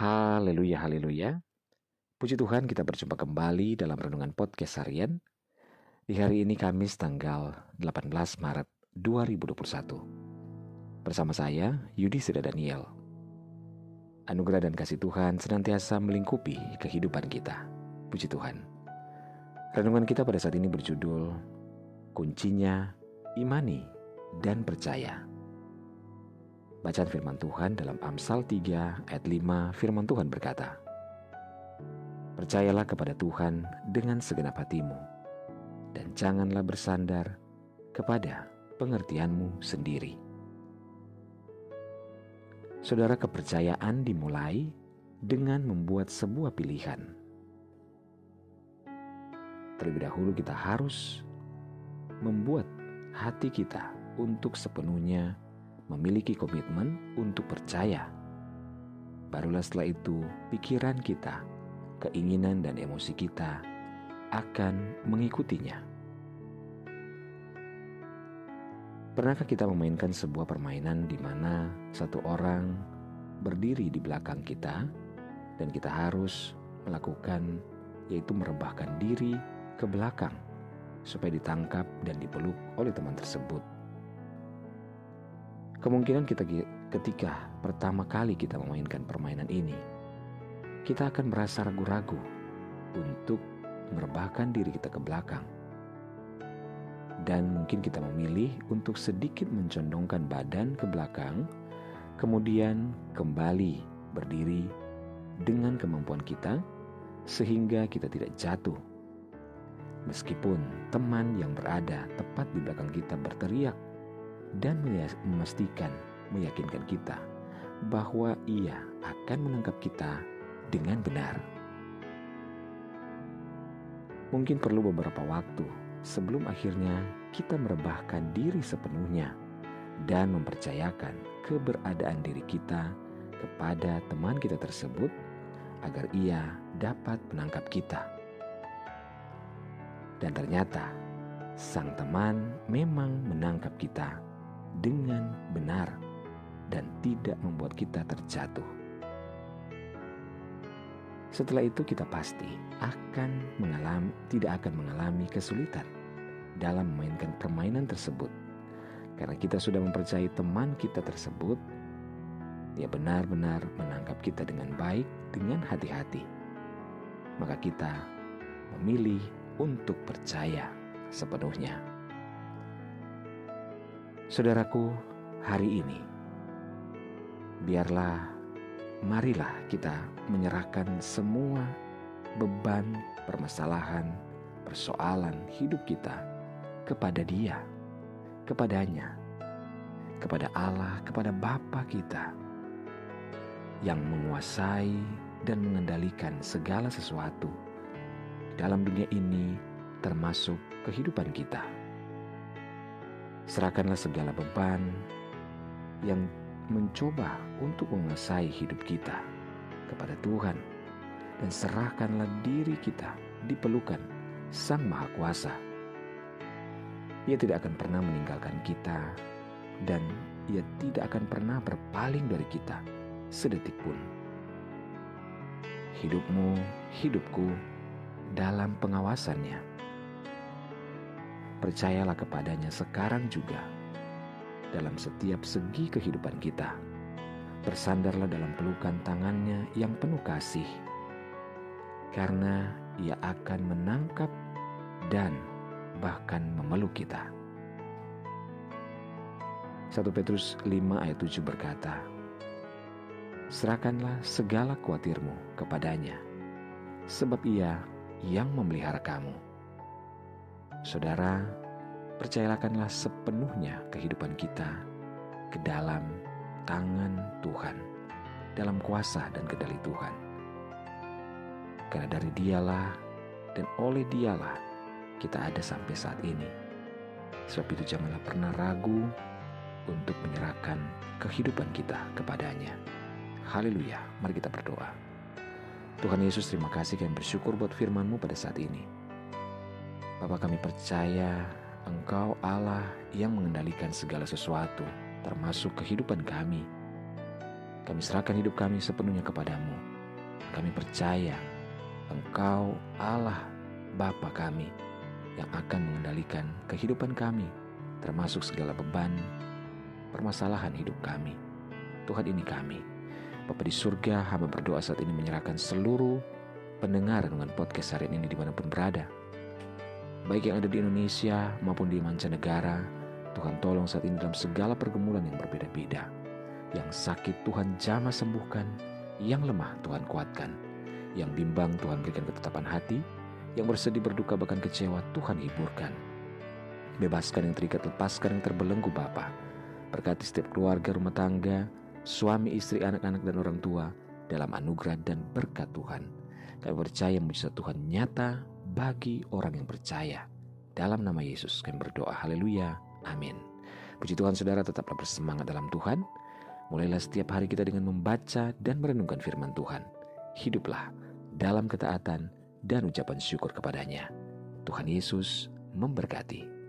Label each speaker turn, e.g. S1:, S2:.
S1: Haleluya, haleluya. Puji Tuhan kita berjumpa kembali dalam Renungan Podcast Harian. Di hari ini Kamis tanggal 18 Maret 2021. Bersama saya, Yudi Seda Daniel. Anugerah dan kasih Tuhan senantiasa melingkupi kehidupan kita. Puji Tuhan. Renungan kita pada saat ini berjudul Kuncinya Imani dan Percaya. Bacaan firman Tuhan dalam Amsal 3 ayat 5 firman Tuhan berkata, Percayalah kepada Tuhan dengan segenap hatimu, dan janganlah bersandar kepada pengertianmu sendiri. Saudara, kepercayaan dimulai dengan membuat sebuah pilihan. Terlebih dahulu kita harus membuat hati kita untuk sepenuhnya memiliki komitmen untuk percaya. Barulah setelah itu pikiran kita keinginan dan emosi kita akan mengikutinya. Pernahkah kita memainkan sebuah permainan di mana satu orang berdiri di belakang kita dan kita harus melakukan yaitu merebahkan diri ke belakang supaya ditangkap dan dipeluk oleh teman tersebut. Kemungkinan kita ketika pertama kali kita memainkan permainan ini, kita akan merasa ragu-ragu untuk merebahkan diri kita ke belakang. Dan mungkin kita memilih untuk sedikit mencondongkan badan ke belakang, kemudian kembali berdiri dengan kemampuan kita sehingga kita tidak jatuh. Meskipun teman yang berada tepat di belakang kita berteriak dan memastikan, meyakinkan kita bahwa ia akan menangkap kita dengan benar. Mungkin perlu beberapa waktu sebelum akhirnya kita merebahkan diri sepenuhnya dan mempercayakan keberadaan diri kita kepada teman kita tersebut agar ia dapat menangkap kita. Dan ternyata sang teman memang menangkap kita dengan benar dan tidak membuat kita terjatuh. Setelah itu kita pasti akan mengalami tidak akan mengalami kesulitan dalam memainkan permainan tersebut. Karena kita sudah mempercayai teman kita tersebut dia benar-benar menangkap kita dengan baik dengan hati-hati. Maka kita memilih untuk percaya sepenuhnya. Saudaraku, hari ini biarlah marilah kita menyerahkan semua beban, permasalahan, persoalan hidup kita kepada Dia, kepadanya, kepada Allah, kepada Bapa kita yang menguasai dan mengendalikan segala sesuatu dalam dunia ini, termasuk kehidupan kita. Serahkanlah segala beban yang mencoba untuk menguasai hidup kita kepada Tuhan dan serahkanlah diri kita di pelukan Sang Maha Kuasa. Ia tidak akan pernah meninggalkan kita dan ia tidak akan pernah berpaling dari kita sedetik pun. Hidupmu, hidupku dalam pengawasannya. Percayalah kepadanya sekarang juga dalam setiap segi kehidupan kita. Bersandarlah dalam pelukan tangannya yang penuh kasih, karena ia akan menangkap dan bahkan memeluk kita. 1 Petrus 5 ayat 7 berkata, Serahkanlah segala khawatirmu kepadanya, sebab ia yang memelihara kamu. Saudara, percayakanlah sepenuhnya kehidupan kita ke dalam tangan Tuhan, dalam kuasa dan kendali Tuhan. Karena dari dialah dan oleh dialah kita ada sampai saat ini. Sebab itu janganlah pernah ragu untuk menyerahkan kehidupan kita kepadanya. Haleluya, mari kita berdoa. Tuhan Yesus terima kasih kami bersyukur buat firman-Mu pada saat ini. Bapak kami percaya Engkau Allah yang mengendalikan segala sesuatu, termasuk kehidupan kami. Kami serahkan hidup kami sepenuhnya kepadamu. Kami percaya Engkau Allah Bapa kami yang akan mengendalikan kehidupan kami, termasuk segala beban, permasalahan hidup kami. Tuhan ini kami. Bapak di surga, hamba berdoa saat ini menyerahkan seluruh pendengar dengan podcast hari ini di mana pun berada. Baik yang ada di Indonesia maupun di mancanegara, Tuhan tolong saat ini dalam segala pergumulan yang berbeda-beda. Yang sakit Tuhan jamah sembuhkan, yang lemah Tuhan kuatkan, yang bimbang Tuhan berikan ketetapan hati, yang bersedih berduka bahkan kecewa Tuhan hiburkan. Bebaskan yang terikat, lepaskan yang terbelenggu Bapa. Berkati setiap keluarga rumah tangga, suami, istri, anak-anak, dan orang tua dalam anugerah dan berkat Tuhan. Kami percaya mujizat Tuhan nyata bagi orang yang percaya. Dalam nama Yesus kami berdoa. Haleluya. Amin. Puji Tuhan saudara tetaplah bersemangat dalam Tuhan. Mulailah setiap hari kita dengan membaca dan merenungkan firman Tuhan. Hiduplah dalam ketaatan dan ucapan syukur kepadanya. Tuhan Yesus memberkati.